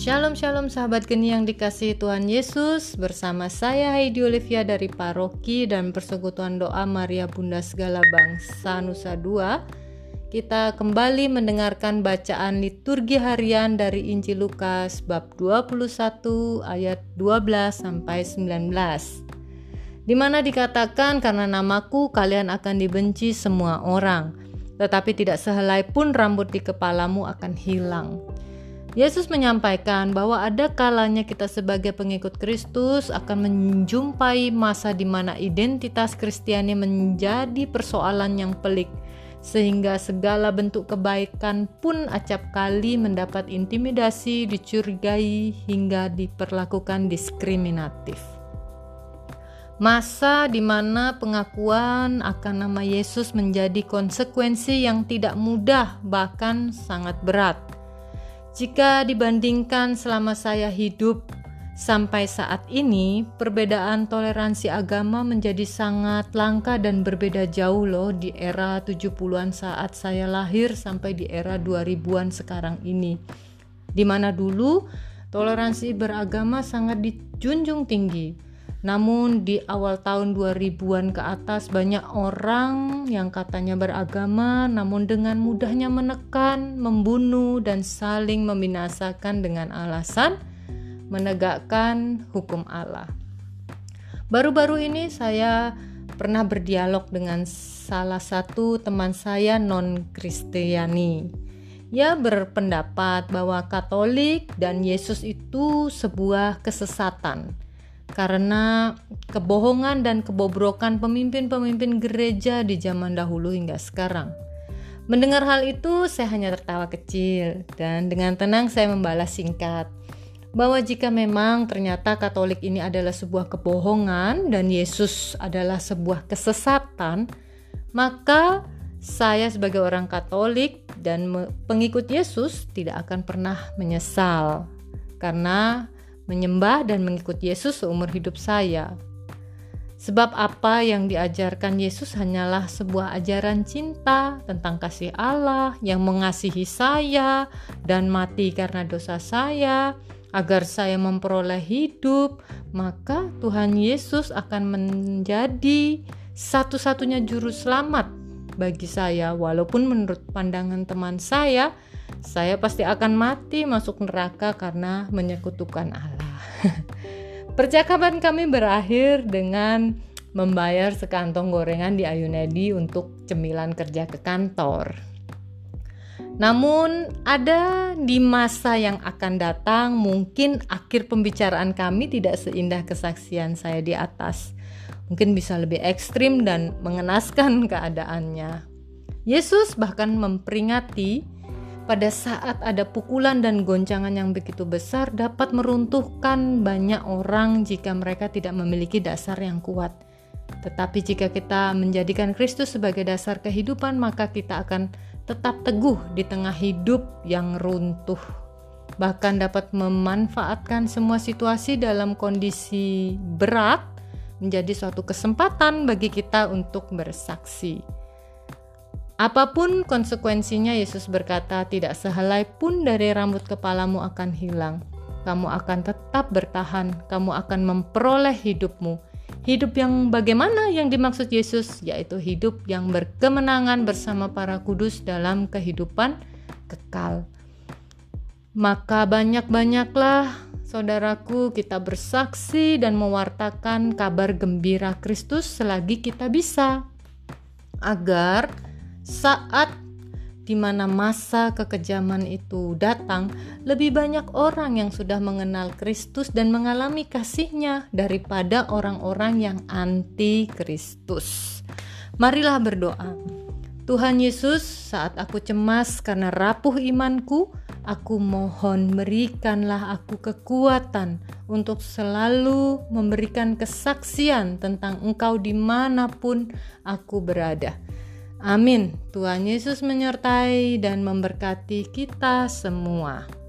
Shalom shalom sahabat geni yang dikasihi Tuhan Yesus. Bersama saya Heidi Olivia dari Paroki dan Persekutuan Doa Maria Bunda Segala Bangsa Nusa Dua. Kita kembali mendengarkan bacaan liturgi harian dari Injil Lukas bab 21 ayat 12 sampai 19 di mana dikatakan karena namaku kalian akan dibenci semua orang, tetapi tidak sehelai pun rambut di kepalamu akan hilang. Yesus menyampaikan bahwa ada kalanya kita sebagai pengikut Kristus akan menjumpai masa di mana identitas Kristiani menjadi persoalan yang pelik, sehingga segala bentuk kebaikan pun acap kali mendapat intimidasi, dicurigai, hingga diperlakukan diskriminatif. Masa di mana pengakuan akan nama Yesus menjadi konsekuensi yang tidak mudah, bahkan sangat berat jika dibandingkan selama saya hidup sampai saat ini, perbedaan toleransi agama menjadi sangat langka dan berbeda jauh loh di era 70-an saat saya lahir sampai di era 2000-an sekarang ini. Di mana dulu toleransi beragama sangat dijunjung tinggi namun di awal tahun 2000-an ke atas banyak orang yang katanya beragama namun dengan mudahnya menekan, membunuh dan saling membinasakan dengan alasan menegakkan hukum Allah. Baru-baru ini saya pernah berdialog dengan salah satu teman saya non-Kristiani. Ia berpendapat bahwa Katolik dan Yesus itu sebuah kesesatan karena kebohongan dan kebobrokan pemimpin-pemimpin gereja di zaman dahulu hingga sekarang. Mendengar hal itu, saya hanya tertawa kecil dan dengan tenang saya membalas singkat bahwa jika memang ternyata Katolik ini adalah sebuah kebohongan dan Yesus adalah sebuah kesesatan, maka saya sebagai orang Katolik dan pengikut Yesus tidak akan pernah menyesal karena menyembah dan mengikut Yesus seumur hidup saya. Sebab apa yang diajarkan Yesus hanyalah sebuah ajaran cinta tentang kasih Allah yang mengasihi saya dan mati karena dosa saya, agar saya memperoleh hidup, maka Tuhan Yesus akan menjadi satu-satunya juru selamat bagi saya, walaupun menurut pandangan teman saya, saya pasti akan mati masuk neraka karena menyekutukan Allah. Percakapan kami berakhir dengan membayar sekantong gorengan di Ayunedi untuk cemilan kerja ke kantor. Namun, ada di masa yang akan datang, mungkin akhir pembicaraan kami tidak seindah kesaksian saya di atas. Mungkin bisa lebih ekstrim dan mengenaskan keadaannya. Yesus bahkan memperingati pada saat ada pukulan dan goncangan yang begitu besar dapat meruntuhkan banyak orang jika mereka tidak memiliki dasar yang kuat. Tetapi jika kita menjadikan Kristus sebagai dasar kehidupan, maka kita akan tetap teguh di tengah hidup yang runtuh. Bahkan dapat memanfaatkan semua situasi dalam kondisi berat menjadi suatu kesempatan bagi kita untuk bersaksi. Apa pun konsekuensinya, Yesus berkata, "Tidak sehelai pun dari rambut kepalamu akan hilang. Kamu akan tetap bertahan, kamu akan memperoleh hidupmu." Hidup yang bagaimana yang dimaksud Yesus, yaitu hidup yang berkemenangan bersama para kudus dalam kehidupan kekal. Maka banyak-banyaklah saudaraku kita bersaksi dan mewartakan kabar gembira Kristus selagi kita bisa agar saat di mana masa kekejaman itu datang, lebih banyak orang yang sudah mengenal Kristus dan mengalami kasihnya daripada orang-orang yang anti Kristus. Marilah berdoa. Tuhan Yesus, saat aku cemas karena rapuh imanku, aku mohon berikanlah aku kekuatan untuk selalu memberikan kesaksian tentang Engkau di mana pun aku berada. Amin. Tuhan Yesus menyertai dan memberkati kita semua.